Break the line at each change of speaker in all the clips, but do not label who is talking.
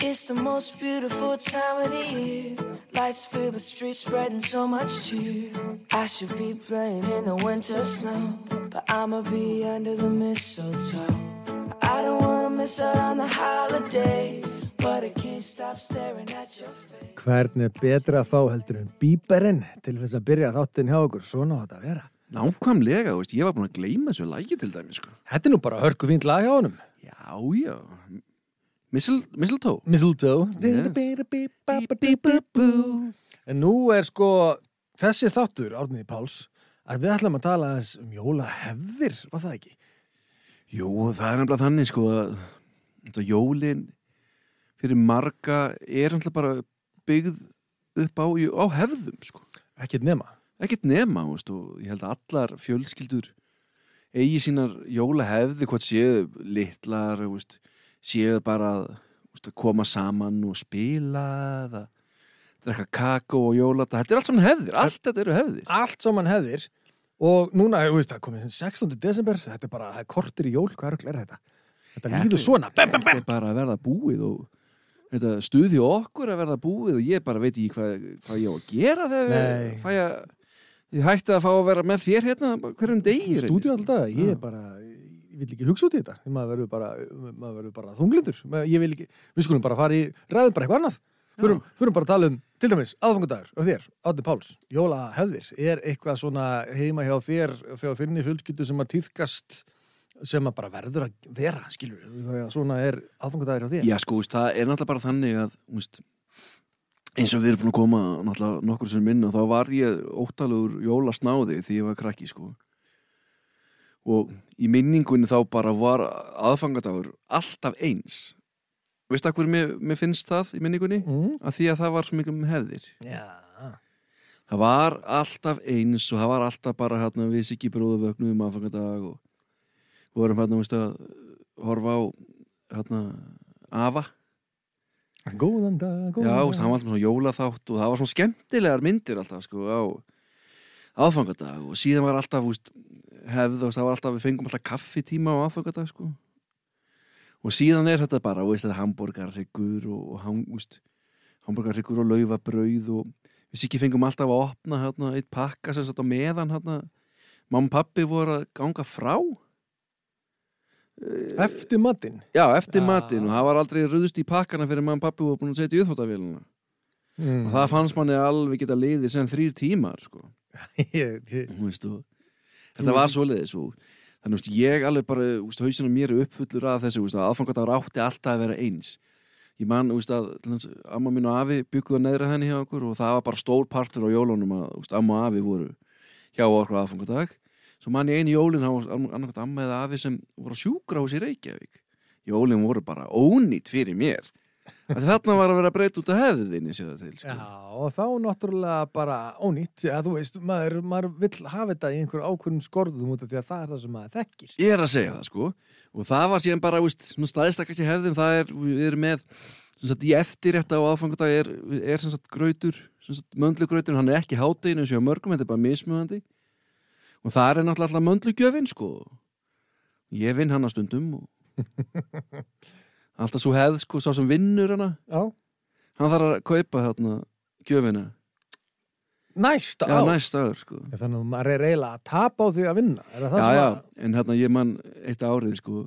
It's the most beautiful time of the year. Lights fill the streets, spreading so much cheer. I should be playing in the winter snow, but I'ma be under the mistletoe. I don't wanna miss out on the holiday, but I can't stop staring at your face.
Hvern er betra að fá heldur en bíberinn til þess að byrja þáttinn hjá okkur? Svona á þetta að vera.
Nákvæmlega, þú veist, ég var búin að gleyma þessu lægi til dæmi, sko.
Þetta er nú bara hörku fínt lag hjá honum.
Já, já. Mistletoe.
Mistletoe. En nú er sko þessi þáttur, Árniði Páls, að við ætlum að tala aðeins um jólahefðir, var það ekki?
Jú, það er nefnilega þannig, sko, að jólin fyrir marga er náttúrulega bara byggð upp á, á hefðum, sko.
Ekkert nema.
ekkert nema, veist, og ég held að allar fjölskyldur eigi sínar jólahefði, hvort séu litlar, veist, séu bara að að koma saman og spila eða drekka kakó og jólata, þetta er allt saman hefðir allt þetta eru hefðir
Allt saman hefðir og núna, þú veist, það komið 16. desember, þetta er bara, það er kortir í jól, hvað er, er þetta? Þetta líður svona, bam, bam,
þetta
bam.
er bara að verða búið og þetta stuði okkur að verða búið og ég bara veit ekki hvað, hvað ég á að gera þegar ég hætti að fá að vera með þér hérna hverjum degi
Stúdíu alltaf, ég er bara, vil ekki hugsa út í þetta, maður verður bara, maður bara þunglindur, ég vil ekki, við skulum bara fara í, ræðum bara eitthvað annað, förum, förum bara að tala um, til dæmis, aðfangudagur og þér, Átni Páls, jólahefðir, er eitthvað svona heima hjá þér, þegar þinni fjölskyldu sem að týðkast, sem að bara verður að vera, skilur, þegar svona er aðfangudagur hjá þér.
Já, sko, veist, það er náttúrulega bara þannig að veist, eins og við erum búin að koma náttúrulega nokkur sem minna, þá var ég óttalugur jólasnáði því ég var krakki, sko og í minningunni þá bara var aðfangadagur alltaf eins Veistu að hverju mér, mér finnst það í minningunni?
Mm.
Að því að það var svo mikið um hefðir
Já,
Það var alltaf eins og það var alltaf bara hérna við sikki bróðu vögnu um aðfangadag og við vorum hérna, veistu, að horfa á hérna afa
góðan dag, góðan
Já,
dag.
veist, hann var alltaf svona jólaþátt og það var svona skemmtilegar myndir alltaf sko á aðfangadag og síðan var alltaf veist, hefð og það var alltaf, við fengum alltaf kaffitíma á aðfangadag sko og síðan er þetta bara, veist, þetta hambúrgarryggur og, og hann, veist hambúrgarryggur og laufabrauð og við sikki fengum alltaf að opna hérna eitt pakka sem satt á meðan hérna mamma og pappi voru að ganga frá
Eftir matinn.
Já, eftir
Já.
matinn og það var aldrei ruðust í pakkana fyrir mamma og pappi voru búin að setja í uppþóttavélina
Mm.
og það fannst manni alveg geta liðið sem þrýr tímar sko. Þú veist, og, þetta var svoleiðis og þannig veist, ég alveg bara veist, hausina mér er uppfullur af þessu að aðfangadagur átti alltaf að vera eins. Ég man veist, að amma mín og afi bygguða neðra henni hjá okkur og það var bara stór partur á jólunum að veist, amma og afi voru hjá okkur aðfangadag. Svo man ég einu jólin þá var annarkvæmt amma eða afi sem voru á sjúkrahús í Reykjavík. Jólin voru bara ónýtt fyrir mér þarna var að vera að breyta út af hefðinni sér það til sko.
Já, og þá náttúrulega bara ónýtt, að þú veist, maður, maður vill hafa þetta í einhver ákveðnum skorðum út af því að það er það sem maður þekkir.
Ég er að segja það sko og það var síðan bara, staðistakast í hefðin það er, við erum með sagt, í eftirrétta á aðfangadag er, er sagt sagt möndlugrautur hann er ekki háttegin eins og mörgum, þetta er bara mismöðandi og það er náttúrulega möndlugjöfin sko ég vinn hann að stundum og alltaf svo hefð sko, sá sem vinnur hana
Já.
hann þarf að kaupa þarna gjöfina,
Næsta
já
ár.
næsta ár sko
Þannig að maður er eiginlega að tapa á því að vinna. Er það það
já,
sem
já,
að...
en hérna ég man eitt árið sko,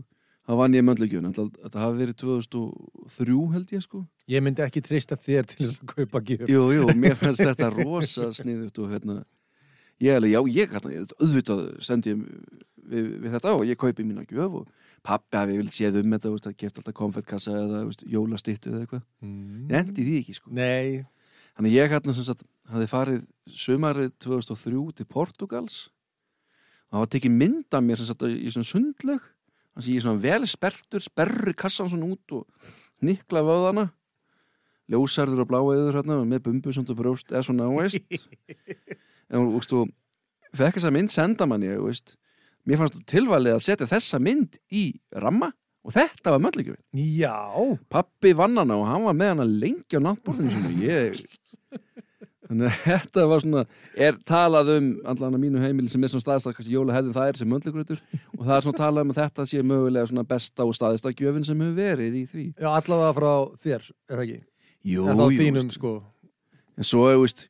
þá vann ég möndlegjum þetta hafi verið 2003 held ég sko
Ég myndi ekki treysta þér til þess að kaupa gjöf.
jú, jú, mér fannst þetta rosa sniðut og hérna ég alveg, já, ég hérna, ég, auðvitað stendi ég við, við þetta og ég kaupi mína gjöf og pappi hafi vilt séð um þetta, veist, að geft alltaf konfettkassa eða veist, jólastittu eða eitthvað.
Mm.
ég endi því ekki sko.
Nei.
þannig ég hérna sem sagt hafði farið sumarið 2003 til Portugals og það var tekið mynd af mér sem sagt í svona sundlög þannig að ég er svona vel sperrtur sperri kassan svona út og nikla vöðana ljósarður og bláeður hérna með bumbu svona brjóst eða svona, veist. En þú veist þú fekk þessa mynd senda manni, veist mér fannst tilvalið að setja þessa mynd í ramma og þetta var möllíkjöfin
Já.
pappi vann hana og hann var með hana lengi á náttbúrðinu sem ég Þannig að þetta var svona, er talað um allan að mínu heimili sem er svona staðist kannski jólahefðin það er sem möndlegrötur og það er svona talað um að þetta sé mögulega svona besta og staðista gjöfin sem hefur verið í því.
Já, allavega frá þér, er það ekki?
Jú,
en þá
jú,
þínum, sko
en svo, þú veist,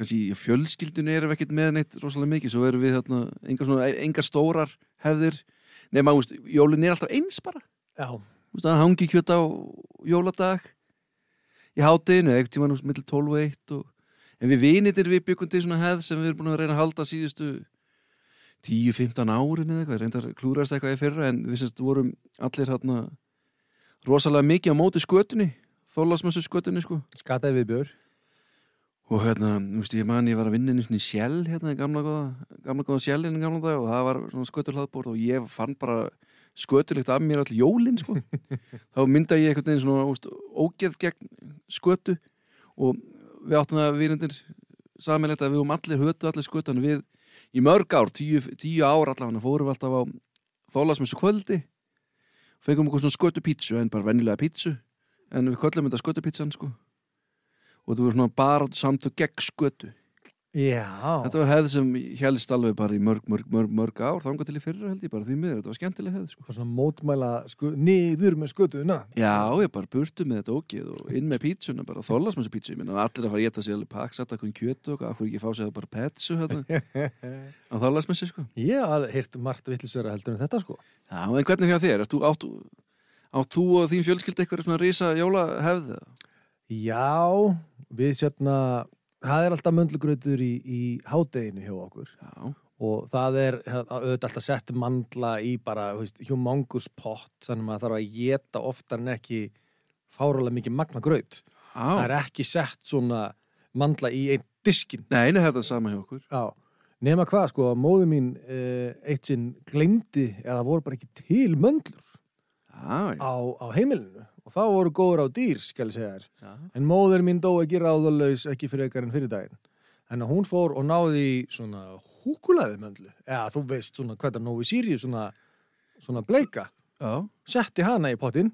kannski fjölskyldinu erum við ekkert með neitt rosalega mikið, svo erum við þarna, engar, svona, engar stórar hefðir, nema, veist, jólin er alltaf eins bara, það hangi kjöt á jóladag. Í hátinu, ekkert tíma millir 12 og 1 og en við vinitir við byggum til svona hefð sem við erum búin að reyna að halda síðustu 10-15 árin eða eitthvað, reyndar klúrast eitthvað í fyrra en við semst vorum allir hérna rosalega mikið á móti skötunni þólasmessu skötunni sko.
Skataði við björ
og hérna, þú veist, ég man ég var að vinna inn í sjell hérna, gamla góða, gamla góða sjellin í gamla dag og það var svona sköturhlaðbord og ég fann bara sköturlegt af mér all jólin sko. Þá myndaði ég einhvern veginn svona úst, ógeð gegn skötu og við áttum það viðrindir samanlegt að við um allir hötu allir skötu við í mörg ár, tíu, tíu ár allavega fórum við alltaf á þólasmessu kvöldi fengum okkur svona skötu pítsu en bara venjulega pítsu en við köllum þetta skötu pítsan sko og þetta voru svona bara samtök gegn skötu.
Já,
þetta var hefð sem helst alveg bara í mörg, mörg, mörg, mörg ár þangað til í fyrra held ég bara því miður, þetta var skemmtileg hefð sko.
Svona mótmæla sku, niður með skötuðuna
já, ég bara burtu með þetta ógið og inn með pítsuna, bara þólas með þessu pítsu. Ég minna allir að fara að geta sér alveg pakk satt eitthvað kjötu og hvað ekki fá sér bara petsu hérna, á þólas með sér sko.
Ég hef heyrt margt vittlisverða heldur en þetta sko.
Já, en hvernig hjá þér, áttu, áttu, áttu og þín hefð
Já, við sérna það er alltaf möndlugrautur í, í hádeginu hjá okkur.
Já,
og það er auðvitað alltaf sett mandla í bara humangus pott þannig að maður þarf að geta oftar en ekki fáralega mikið magna graut. Það er ekki sett svona mandla í einn diskin
nei, þetta er sama hjá okkur.
Já, nema hvað sko móðu mín eh, eitt sinn glemdi eða voru bara ekki til möndlur
já,
á, á heimilinu og þá voru góður á dýr, skal ég segja þér.
Já.
en móður mín dó ekki ráðalaus ekki fyrir ekkar en fyrir daginn. En hún fór og náði í svona húkulaði möndlu eða þú veist svona hvað er nógu síri svona, svona bleika.
Já.
setti hana í pottin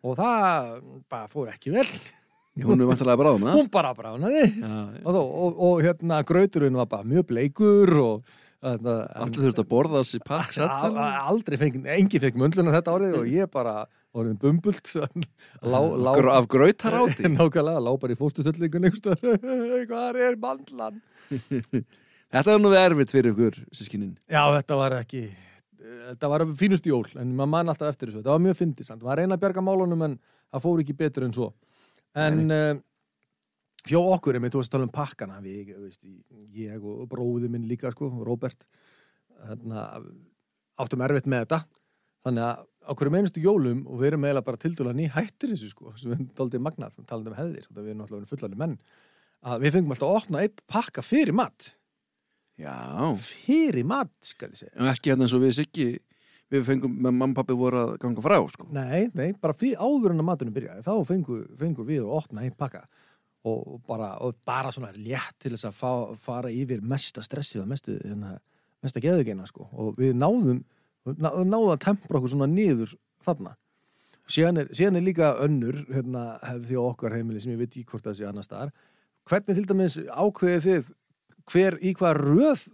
og það bara fór ekki vel.
Hún er vantilega bráðum
hún bara bránaði
já,
og, þó, og, og hérna grauturinn var bara mjög bleikur og
allir þurft að borða þessi pakk
aldrei fengið, engi fekk möndluna þetta árið og ég bara orðin bumbult lá, lá,
af grautaráti?
Nákvæmlega, lá bara í fórstustöldingun hvað er mandlan?
Þetta er nú erfitt fyrir ykkur sískinin
já, þetta var ekki þetta var fínust jól, en maður man alltaf eftir þessu. Þetta var mjög fyndið, samt, maður reyna að bjarga málunum en það fór ekki betur en svo. En uh, hjá okkur, ef þú veist að tala um pakkana við, veist, ég og bróði minn líka sko, Róbert hérna, áttum erfitt með þetta. Þannig að okkur er meinustu jólum og við erum eiginlega bara til dæla ný hættir þessu sko, sem við daldið magnað, talandi um hefðir þetta við erum náttúrulega fullandi menn að við fengum alltaf að opna einn pakka fyrir mat.
Já,
fyrir mat, skal ég segja.
En ekki hérna eins og við Siggi við fengum, með mamma og pappi voru að ganga frá sko.
Nei, nei, bara fyrir áður en að maturinn byrjaði þá fengu, fengu við að opna einn pakka og, bara, og bara svona létt til þess að fá, fara yfir mesta stressið og mestu, hérna, mesta geðugeina sko. og við náðum ná, náðum að tempra okkur svona niður þarna. Síðan er, síðan er líka önnur hérna, hefði á okkar heimili sem ég veit ekki hvort það sé annar staðar. Hvernig til dæmis ákveðið þið hver í hvað röð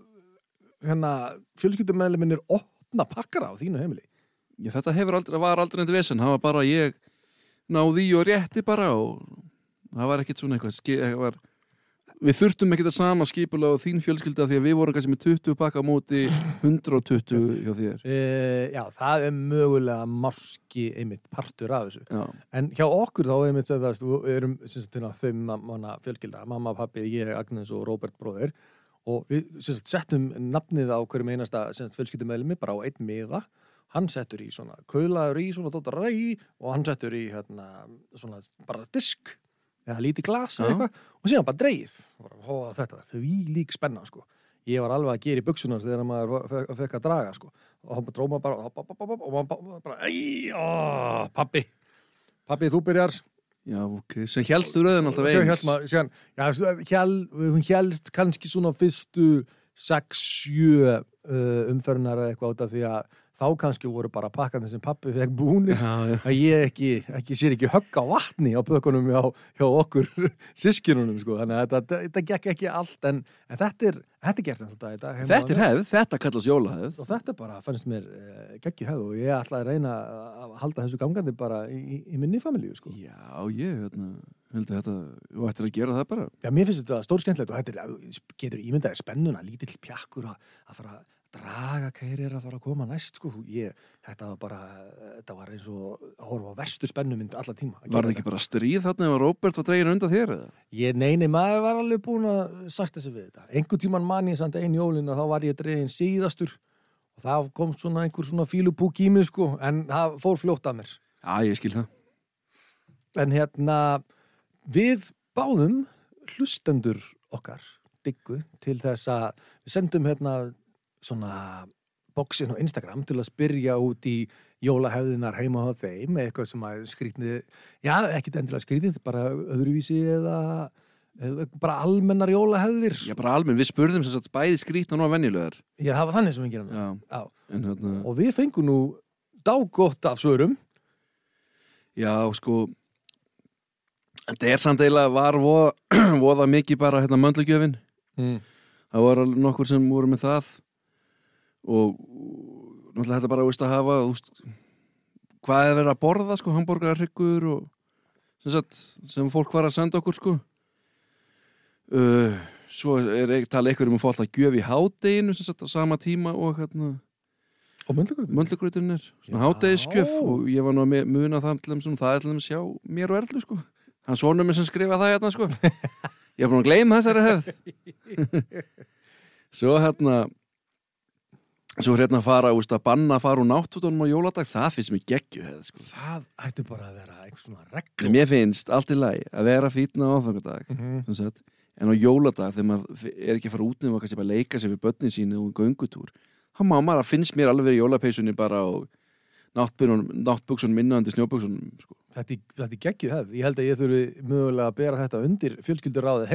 hérna, fjölskyldumæðliminir opna pakkara á þínu heimili?
Já, þetta aldrei, var aldrei neitt vesen. Það var bara ég náði í og rétti bara og það var ekkit svona eitthvað var, við þurftum ekkit að sama skipulega á þín fjölskylda því að við vorum kannski með 20 pakka á móti 120 hjá þér.
E, Já, það er mögulega máski einmitt partur af þessu.
Já,
en hjá okkur þá einmitt það, við erum sem sagt, hérna, fimm manna fjölskylda mamma, pappi, ég, Agnes og Róbert bróðir. Og við sem sagt, settum nafnið á hverjum einasta fjölskyldumæðlimi bara á einn miða. Hann settur í svona kaulaður í svona dóttar ræ og hann settur í hérna, svona bara disk eða lítið glas eða eitthvað og síðan bara dreigð og þetta var því lík spenna sko. ég var alveg að gera í buksunar þegar maður fekk, að draga sko. og hann bara dróma bara hopp, hopp, hopp, og maður bara, æj, ó, pappi pappi þú byrjar
já ok, sem helstu röðin alltaf eins
maður- hún helst kannski svona fyrstu 6-7 uh, umferðunar eða eitthvað af því að þá kannski voru bara pakkandi sem pappi fekk búnir.
Já, já.
að ég ekki, ekki sér ekki högg á vatni á bökunum hjá, hjá okkur sískinunum sko, þannig að þetta, þetta gekk ekki allt en, en þetta er, þetta er gert en þetta, þetta, heima
Þetta er hefð, þetta kallast jólahefð.
Og þetta bara fannst mér uh, geggi hefð og ég ætlaði að reyna að halda þessu gangandi bara í, í, minni familíu sko.
Já, ég hérna, held að þetta þú ættir að gera það bara.
Já, mér finnst þetta stór skemmtilegt og þetta er, getur ímyndaði spennuna, lítill pjakkur að, að fara að draga kæri er að fara að koma næst sko. ég, þetta var bara, þetta var eins og að horfa á verstu spennumyndu alla tíma að
Var það ekki bara stríð þarna ef að Róbert var dregin undan þér eða?
Ég, nei, nei, maður var alveg búin að sagt þessi við þetta. Einhver tíman man ég samt einn jólin og þá var ég dregin síðastur og það kom svona einhver svona fílupúk í mig sko, en það fór fljótt að mér.
Já, ég skil það
En hérna, við báðum hlustendur okkar, diggu, til þess að við sendum hérna svona bóksin á Instagram til að spyrja út í jólahefðinar heima á þeim eitthvað sem að skrýtni, já, ekkit endilega skrýtið, bara öðruvísi eða, eða bara almennar jólahefðir.
Já, bara almenn, við spurðum sem sagt bæði skrýtna og venjulegar
Já, það var þannig sem við gerum
hérna
Og við fengum nú dágott af svörum.
Já, sko Þetta er samt eiginlega var voða, voða mikið bara hérna möndlugjöfin
Mm.
það var alveg nokkur sem voru með það og náttúrulega þetta bara veist að hafa úst, hvað er verið að borða sko, hambúrgarhryggur og sem, sagt, sem fólk var að senda okkur sko. Uh, svo er ekki tala eitthvað um að fá alltaf gjöf í hádeginu sem sagt á sama tíma og hérna
Og
möndlugrutin er hádegisgjöf og ég var nú að muna það sem það er til þeim sjá mér og Erlu sko. Hann sonur minn sem skrifa það hérna sko. Ég er búin að gleyma þessari hefð. Svo hérna svo hérna að fara úst, að banna að fara úr náttúrunum á jóladag það finnst mér geggju hefð sko
Það ætti bara að vera einhvers svona
en
reglum.
mér finnst allt í lagi að vera fítna á áfangadag
Mm
sagt, en á jóladag þegar maður er ekki að fara út nema kannski bara leika sér við börnin sínu og göngutúr þá má maður að finnst mér alveg í jólapeysunni bara og náttbuksun minnandi snjóbuksunum sko.
Þetta, er- þetta er geggjuð hefð. Ég held að ég þurfi mögulega að bera þetta undir fjölskylduráðið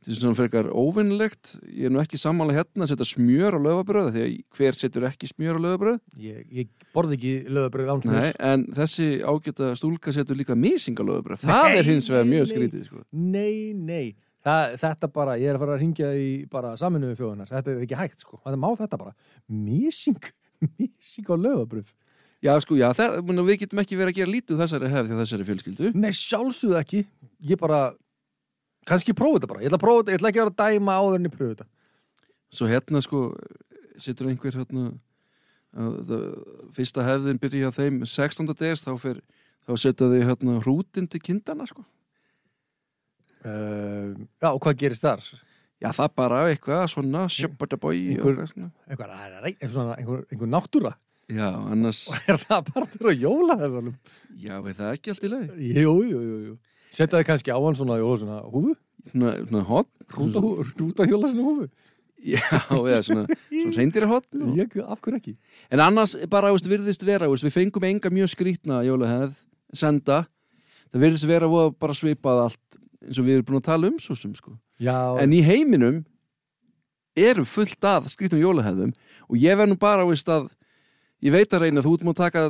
þetta
er svona frekar óvinnlegt ég er nú ekki sammála hérna að setja smjör á löfabröð því að hver setur ekki smjör á löfabröð
Ég, ég borði ekki lögabröð
Nei,
ánsmjörs.
en þessi ágæta stúlka setur líka mísing á löfabröð það er hins vegar mjög
nei.
skrítið sko.
Nei, nei. Það, þetta bara, ég er að fara að ringja í bara saminuðu þjóðunar. Þetta er ekki hægt, sko. Það má þetta bara. Mísing, mísing á lögabröð.
Já, sko, já, það, við getum ekki verið að gera lítið þessari hefð því þessari fjölskyldu.
Nei, sjálfsögðu ekki. Ég bara, kannski prófa þetta bara. Ég ætla að prófa ég ætla ekki að vera að dæma áður en ég prófa þetta.
Svo hérna, sko, situr einhver hérna, að, það, fyrsta hefðin byrja þeim 16. des, þá, fer, þá setja þau hérna hrútin til kindana, sko.
Uh, já, og hvað gerist þar?
Já, það bara eitthvað, svona, sjöppartabói
Einhver-
og.
Einhver, einhver, einhver, náttúra?
Já, annars,
Er það partur á jólahefðanum?
já, er það ekki allt í lagi?
Jú, jú, jú, jú. Setjaði kannski á hann svona, húfu?
Svona, svona hot?
Rúta, hú- rúta jóla svona húfu?
Já, eða svona, svona reyndir hot?
Ég, af hverju ekki?
En annars bara veist, virðist vera, veist, við fengum enga mjög skrítna jólahefð, senda það virðist vera voða bara svipað allt eins og við erum búin að tala um svo sem sko.
Já,
en í heiminum eru fullt að skrítnum jólahefðum og ég verð nú bara veist, að ég veit að reyna þú ert múin að taka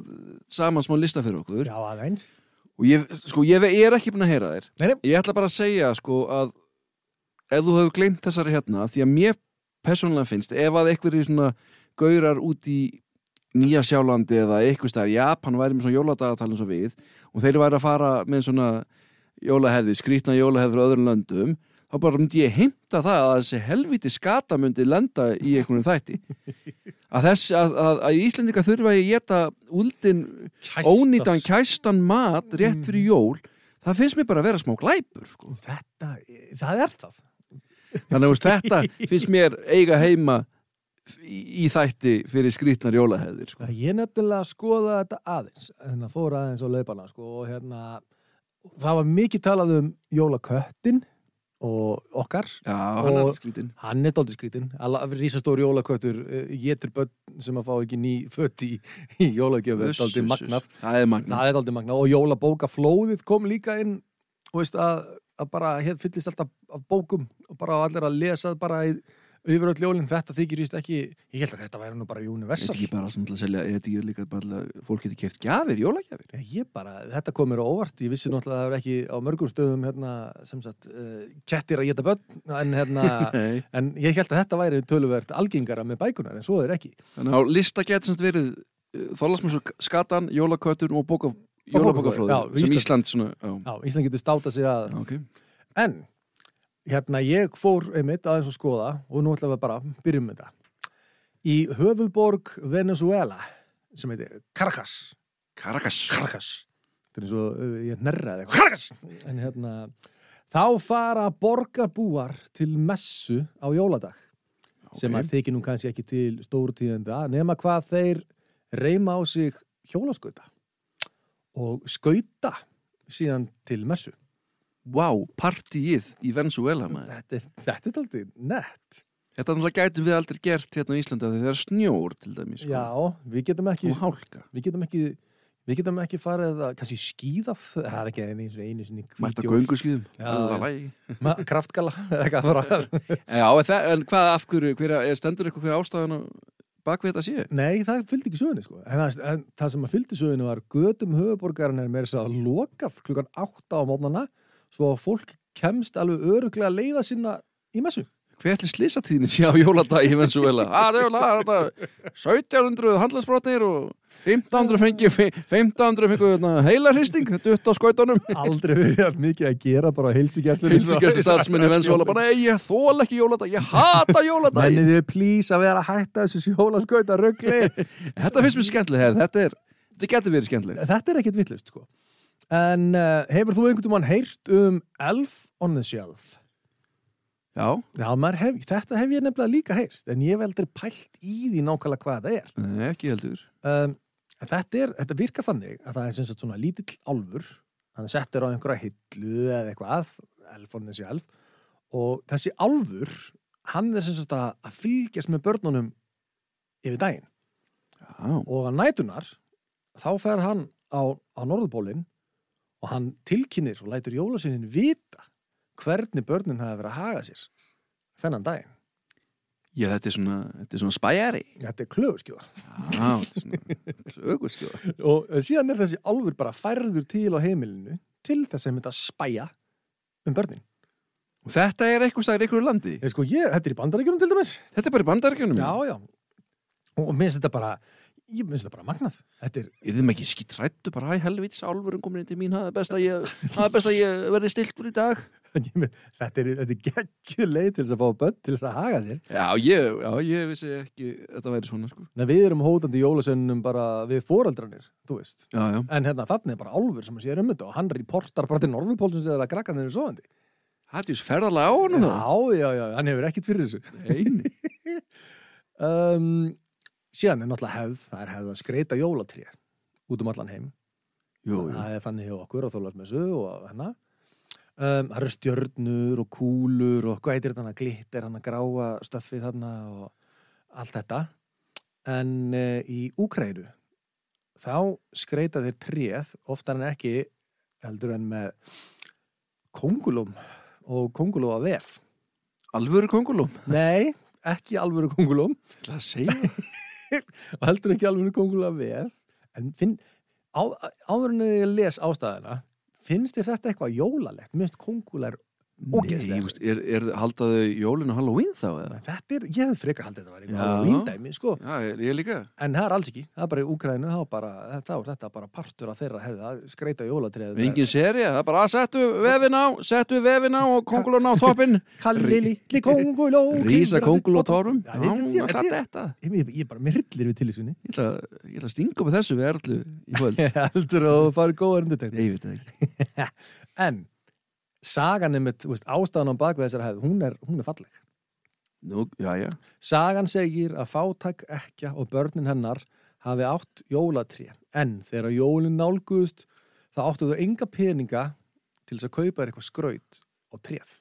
saman smá lista fyrir okkur
já, aðeins.
Og ég, sko, ég, er ekki búin að heyra þér
Nei, nei.
ég ætla bara að segja sko, að ef þú hefur gleymt þessari hérna því að mér persónulega finnst ef að einhverjir svona gaurar út í Nýja Sjálandi eða eitthvað stær Japan væri með svona jóladagatal eins og við og þeir væri að fara með svona jólahefði, skrýtna jólahefður á öðrum löndum þá bara myndi ég heimta það að þessi helviti skata myndi lenda í einhvern þætti að þess að, að, að Íslendinga þurfa að geta úldin ónýtan kæstan mat rétt fyrir jól það finnst mér bara að vera smá glæpur sko.
Þetta, það er það.
þannig að þetta finnst mér eiga heima í, í þætti fyrir skrýtnar jólahefðir sko.
Ég nefnilega skoða þetta aðeins, hérna fór aðeins á laupana, sko, og hérna, það var mikið talað um jólaköttin og okkar.
já, hann
Og-
er skrýtin
Hann er dálítið skrítin, rísastóri jólaköttur getur börn sem að fá ekki ný fött í, í jólagjöfu,
Uss,
dálítið
uss,
magnað.
uss. það er magnað
Það er dálítið magnað og jólabókaflóðið kom líka inn, þú veist, að, að bara hér fyllist alltaf af bókum og bara allir að lesa bara í yfir öll jólinn, þetta þykir víst ekki ég held að þetta væri nú bara
Þetta
universal.
ekki bara sem til að selja, þetta ekki líka bara fólk getur keft gjafir, jólagjafir.
Ég bara, þetta kom mér á óvart. Ég vissi náttúrulega að það er ekki á mörgum stöðum hérna, sem sagt, uh, kettir að geta börn en hérna, en ég held að þetta væri töluvert algengara með bækunar en svo er ekki.
Þannig að lista getur semst verið Þorlasmjössu skatan, jólaköttur og bóka,
bókaflóði,
jólabókaflóði
já,
sem
Ísland.
Ísland svona, já,
Já, Ísland getur státa sig að
já, ok.
En, hérna, ég fór einmitt aðeins að skoða og nú ætlum við bara að byrjum með þetta. Í höfuðborg Venezuela, sem heitir Caracas.
Caracas
Caracas. Þetta er eins og uh, ég nærraði eitthvað. Caracas! En hérna, þá fara borgarbúar til messu á jóladag. Sem
Ok.
að þykir nú kannski ekki til stórutíðenda, nema hvað þeir reyma á sig hjólaskauta og skauta síðan til messu.
Vá, partíið í Venezuela maður.
Þetta er, þetta aldrei nett.
Þetta náttúrulega gætum við aldrei gert hérna á Íslanda þegar það er snjór til dæmis sko.
Já, við getum ekki,
og hálka
við getum ekki, við getum ekki farið að, kannski skýðað, það er ekki einu sinni, einu sinni
Mæta
hvít jól.
gönguskýðum
Já, Ma- kraftgala, eitthvað bara.
Já, en, það, en hvað af hverju, hver, er stendur eitthvað hver ástæðan á bakvið þetta sé?
Nei, það fylgdi ekki sögunni, sko. En en það sem að fylgdi sögunni var gödum höfuborgarinn er meira þess að loka klukkan átta á mótnana, svo að fólk kemst alveg öruglega að leiða sinna í messu.
Hver ætli slisatíðin sé á jóladag í Venezuela? Ah, það er jóladag, þetta er 1700 handlagsbrotnir og 1500 fengi 1500 fengi heila hristing þetta upp á skautunum
Aldrei verið að mikið að gera bara heilsugjastlur.
Hilsugjast starfsmenn í Venezuela bara, nei, ég þól ekki jóladag, ég hata jóladag
Mennið þið plís að vera að hætta þessu sjólaskauta ruggli.
Þetta finnst mér skemmtileg, þetta er þetta getur verið skemmtileg
Þetta er ekkit vittlust, sko. En uh, hefur þú einhvern veginn heyrt um Elf on the Shelf?
Já,
Já, maður hef, þetta hef ég nefnilega líka heyrt, en ég hef aldrei pælt í því nákvæmlega hvað það er.
nei, ekki heldur
Um, þetta, er þetta virkar þannig að það er sem sagt svona lítill álfur, hann er settur á einhverja hillu eða eitthvað, Elf on the Shelf, og þessi álfur, hann er sem sagt að, að fylgjast með börnunum yfir daginn.
Já,
og að nætunar þá fer hann á, á norðupólinn og hann tilkynir og lætur jólasveinin vita hvernig börnin hafi verið að haga sér þennan daginn.
Já, þetta er svona, þetta er svona spæjari
Þetta er klöfuskjóða.
Já, þetta er svona klöguskjóða
Og síðan er þessi álfur bara færður til á heimilinu til þess að mynda að spæja um börnin.
Og þetta er eitthvað stæðir einhverju landi
Ég, sko, ég, þetta er í bandaríkjunum til dæmis.
Þetta er bara í bandarækjunum
Já, já. Og minnst þetta bara, ég minnst þetta bara magnað. Þetta er,
Ég þeim ekki skítrættu bara, hæ helvits álfurum komin inn til mín, það er best að ég það er að ég verði stiltur í dag
mynd, þetta er, er geggjuð leið til þess að fá börn til þess að haga sér.
Já, ég, já, ég vissi ekki þetta væri svona, sko
Nei, við erum hótandi jólasönnum bara við foreldrarnir, þú veist.
Já, já,
En hérna þannig er bara álfur sem að sér um þetta og hann reportar bara til Norðurpólsins eða að krakkan þeirra sofandi.
það er þessu ferðarlega á honum það
Já, já, já, hann hefur ekkit fyrir þessu. Síðan er náttúrulega hefð, það er hefð að skreita jólatré út um allan heim.
Jú, jú,
Það er þannig hjá okkur á þólasmessu og hennar. Um, það eru stjörnur og kúlur og hvað heitir þetta, glitter, hann að gráa stöffið þarna og allt þetta. En uh, í Úkrænu þá skreita þeir tréð oftar en ekki heldur en með kongulum og kongulum á vef.
alvöru kongulum
Nei, ekki alvöru kongulum
Það að segja
og heldur ekki alvöru kongulum á vef. En finn, á, áður en ég les ástæðina, finnst þér þetta eitthvað jólalegt? Kongular
Nei,
Ógeðslega.
er, er haldaðu jólinu Halloween þá eða?
Þetta er, ég hef frekar haldið þetta var
Já.
eitthvað Halloween-dæmi, sko.
Já, ég, ég líka
En það er alls ekki. Það er bara í Úkrænu, er bara, þetta er þetta bara partur af þeirra hefði að skreita jólatrið.
Engin serið, það er bara að settu vefin á settu vefin á og kongulun á toppin
Kalli litli.
Rísa kongul
Já,
Já,
ég- ég-
það
ég-
er þetta
Ég, ég, ég bara, mér hryllir við tilvísunni.
Ég ætla, að stinga upp þessu við erlu í kvöld
Heldur að.
Nei, það
sagan er veist, ástæðan á bakvið þessar hefð, hún er, hún er falleg.
Nú, já, já
Sagan segir að fátæk ekkja og börnin hennar hafi átt jólatrí. En þegar jólin nálguðust, þá áttu þau enga peninga til þess að kaupa þér eitthvað skraut og tréð.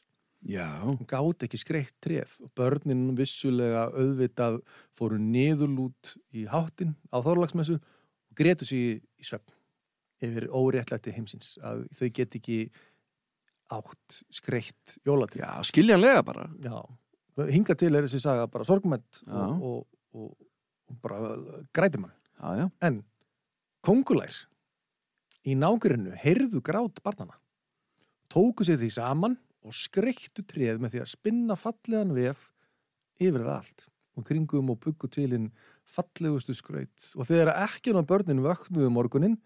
Já,
Hún gátt ekki skreitt tréð og börnin vissulega auðvitað fóru niðurlút í háttin á Þorlagsmessu og gretu sig í, í svefn yfir óréttlætti heimsins að þau get ekki átt skreitt jólatré.
Já, skiljanlega bara.
Já, hinga til er þessi saga bara sorgmætt og, og, og, og bara grætir mann
Já, já,
en kongulær í nágrinu heyrðu grát barnana tóku sér því saman og skreittu treð með því að spinna fallegan vef yfir það allt. Og kringum og byggu til hinn fallegustu skraut. Og þegar ekki ná börnin vöknuðu morgunin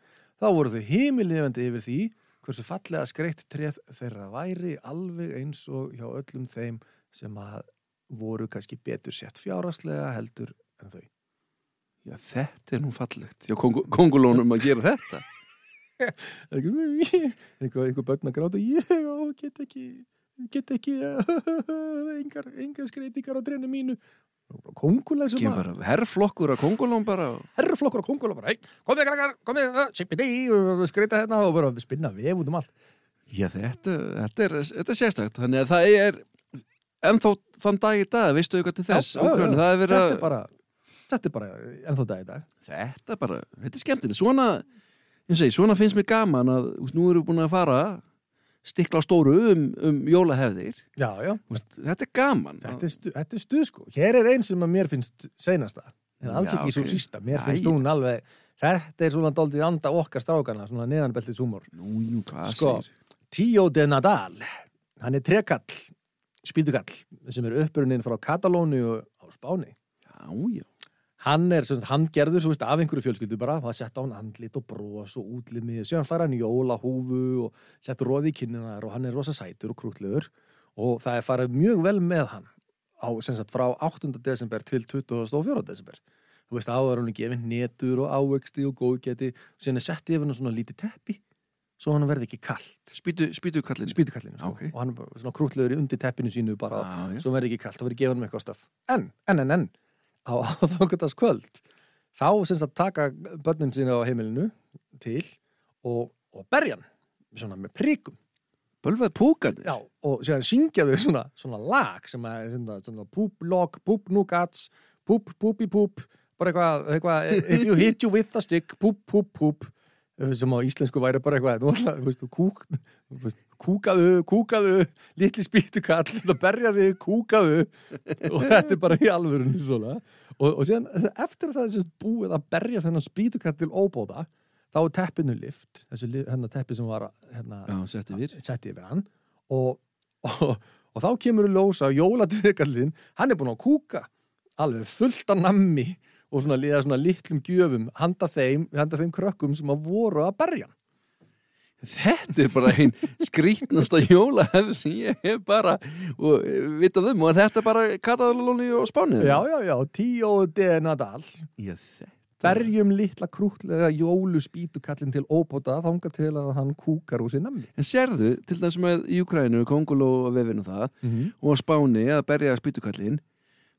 þá voru þau heimilifandi yfir því hversu fallega skreitt treð þeirra væri alveg eins og hjá öllum þeim sem að voru kannski betur sett fjáraslega heldur en þau.
Já þetta er nú fallegt Já, kongu, kongulónum að gera þetta.
Einhver, einhver börn að gráta ég get ekki get ekki engar, engar skreitingar á drennu mínu konguleg sem að
herrflokkur að kongulóm bara
herrflokkur og konguleg bara, komið komið og skreita hérna og bara spinna vef út um allt.
Já, þetta, þetta, er, er sérstakt. Þannig að það er ennþá þann dag í dag, veistu eitthvað til þess?
Já, já, já.
er verið
þetta er bara þetta er bara ennþá dag í dag.
Þetta er bara, þetta er skemmtileg svona, ég segi, svona finnst mér gaman að nú erum við búin að fara stikla á stóru um, um jólahefðir.
Já, já,
veist, þetta er gaman.
Þetta er, stu, þetta er stuð sko. Hér er einn sem að mér finnst seinasta. En alls
Já,
ekki svo
ok.
sísta, mér finnst hún alveg þetta er svona daldið anda okkar strákana svona neðanbeltið súmor. Sko. Tío de Nadal hann er trekall, spýtukall sem er upprunin frá Katalóni og á Spáni.
Já, já,
hann er sem sagt, handgerður svo veist, af einhverju fjölskyldu bara, það sett á hann andlit og bros og útlimi, síðan fara hann jólahúfu og sett róði í kynninar og hann er rosa sætur og krútlegur og það er farið mjög vel með hann á, sem sagt, frá 8. desember til 24. desember þú veist, áður hann er gefinn netur og ávexti og góðgeti, síðan er sett yfir hann svona lítið teppi svo hann verði ekki kallt
spýtu, spýtu kallin
spýtukallinu sko.
Ok.
og hann er svona krútlegur í undir teppinu sínu bara,
já.
svo verði ekki kallt, þá verði gefið hann eitthvað stöf en, en, en, en á aðfangatast kvöld þá sem sagt taka börnin sína á heimilinu til og, og berja hann svona með príkum
Bölvað púkandi
Já, og síðan syngja þau svona, svona lag sem er svona, svona poop log, poop nougats poop, poopi poop bara eitthvað, eitthvað if you hit you with a stick, poop, poop, poop sem á íslensku væri bara eitthvað kúk, kúkaðu, kúkaðu, litli spýtukall það berja þig, kúkaðu. Og þetta er bara í alvörunni svona. Og, og síðan eftir að það er búið að berja þennan spýtukall til óbóða þá er teppinu lift þessi hennar teppi sem var hérna,
Já, sett yfir.
setti yfir hann. Og, og, og þá kemur við ljósa að jóladurkallin, hann er búin að kúka alveg fullt af nammi og svona liða svona litlum gjöfum handa þeim, handa þeim krökkum sem að voru að berja.
Þetta er bara einn skrítnasta jólahefð sem ég hef bara og eh, vitað um og þetta er bara Katalóni og Spánið
Já, já, já, de Nadal
já
berjum litla krútlega jólu spýtukallin til óbóta þanga til að hann kúkar úr sér nammi.
En sérðu, til þess með í Ukrænu, Konguló og vefinu það
Mm
og á Spáni að berja spýtukallin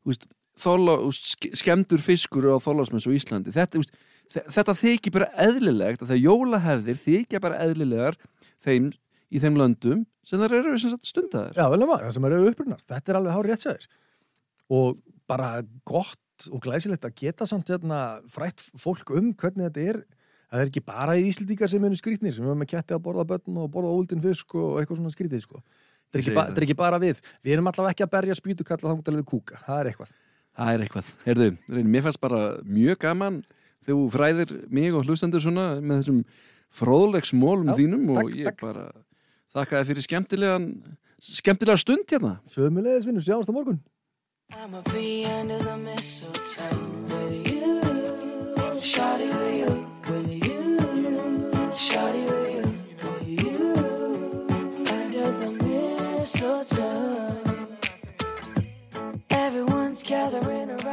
úst, þóla, úst, ske- skemmdur fiskur á þólasmess og Íslandi þetta, úst, þe- þetta þykir bara eðlilegt að það jólahefðir þykja bara eðlilegar þeim, í þeim löndum sem þar eru stundaðar
Já, vel maður, það sem eru upprunar. Þetta er alveg hár rétt sér. Og bara gott og glæsilegt að geta samt hérna, frætt fólk um hvernig þetta er. Það er ekki bara í Íslendingar sem eru skrýtnir, sem eru með ketti að borða börn og borða óldin fisk og eitthvað svona skrýtið, sko. Þetta er, ekki
það.
er bara við. Við erum allavega ekki að berja spýtukalla þá til við kúka. Það er eitthvað.
Það er eitthvað. Heyrðu, reyn, mér fannst bara mjög gaman þegar þú fræðir mig og hlustendur svona með þessum fróðlegsmólum
Já,
þínum og
takk,
ég
takk.
bara þakka þér fyrir skemmtilegan skemmtilega stund hérna.
Sömulegis vinnur, sjáumst á morgun.
I'ma be under the mistletoe with you, shawty with you, with you, shawty with you, together in a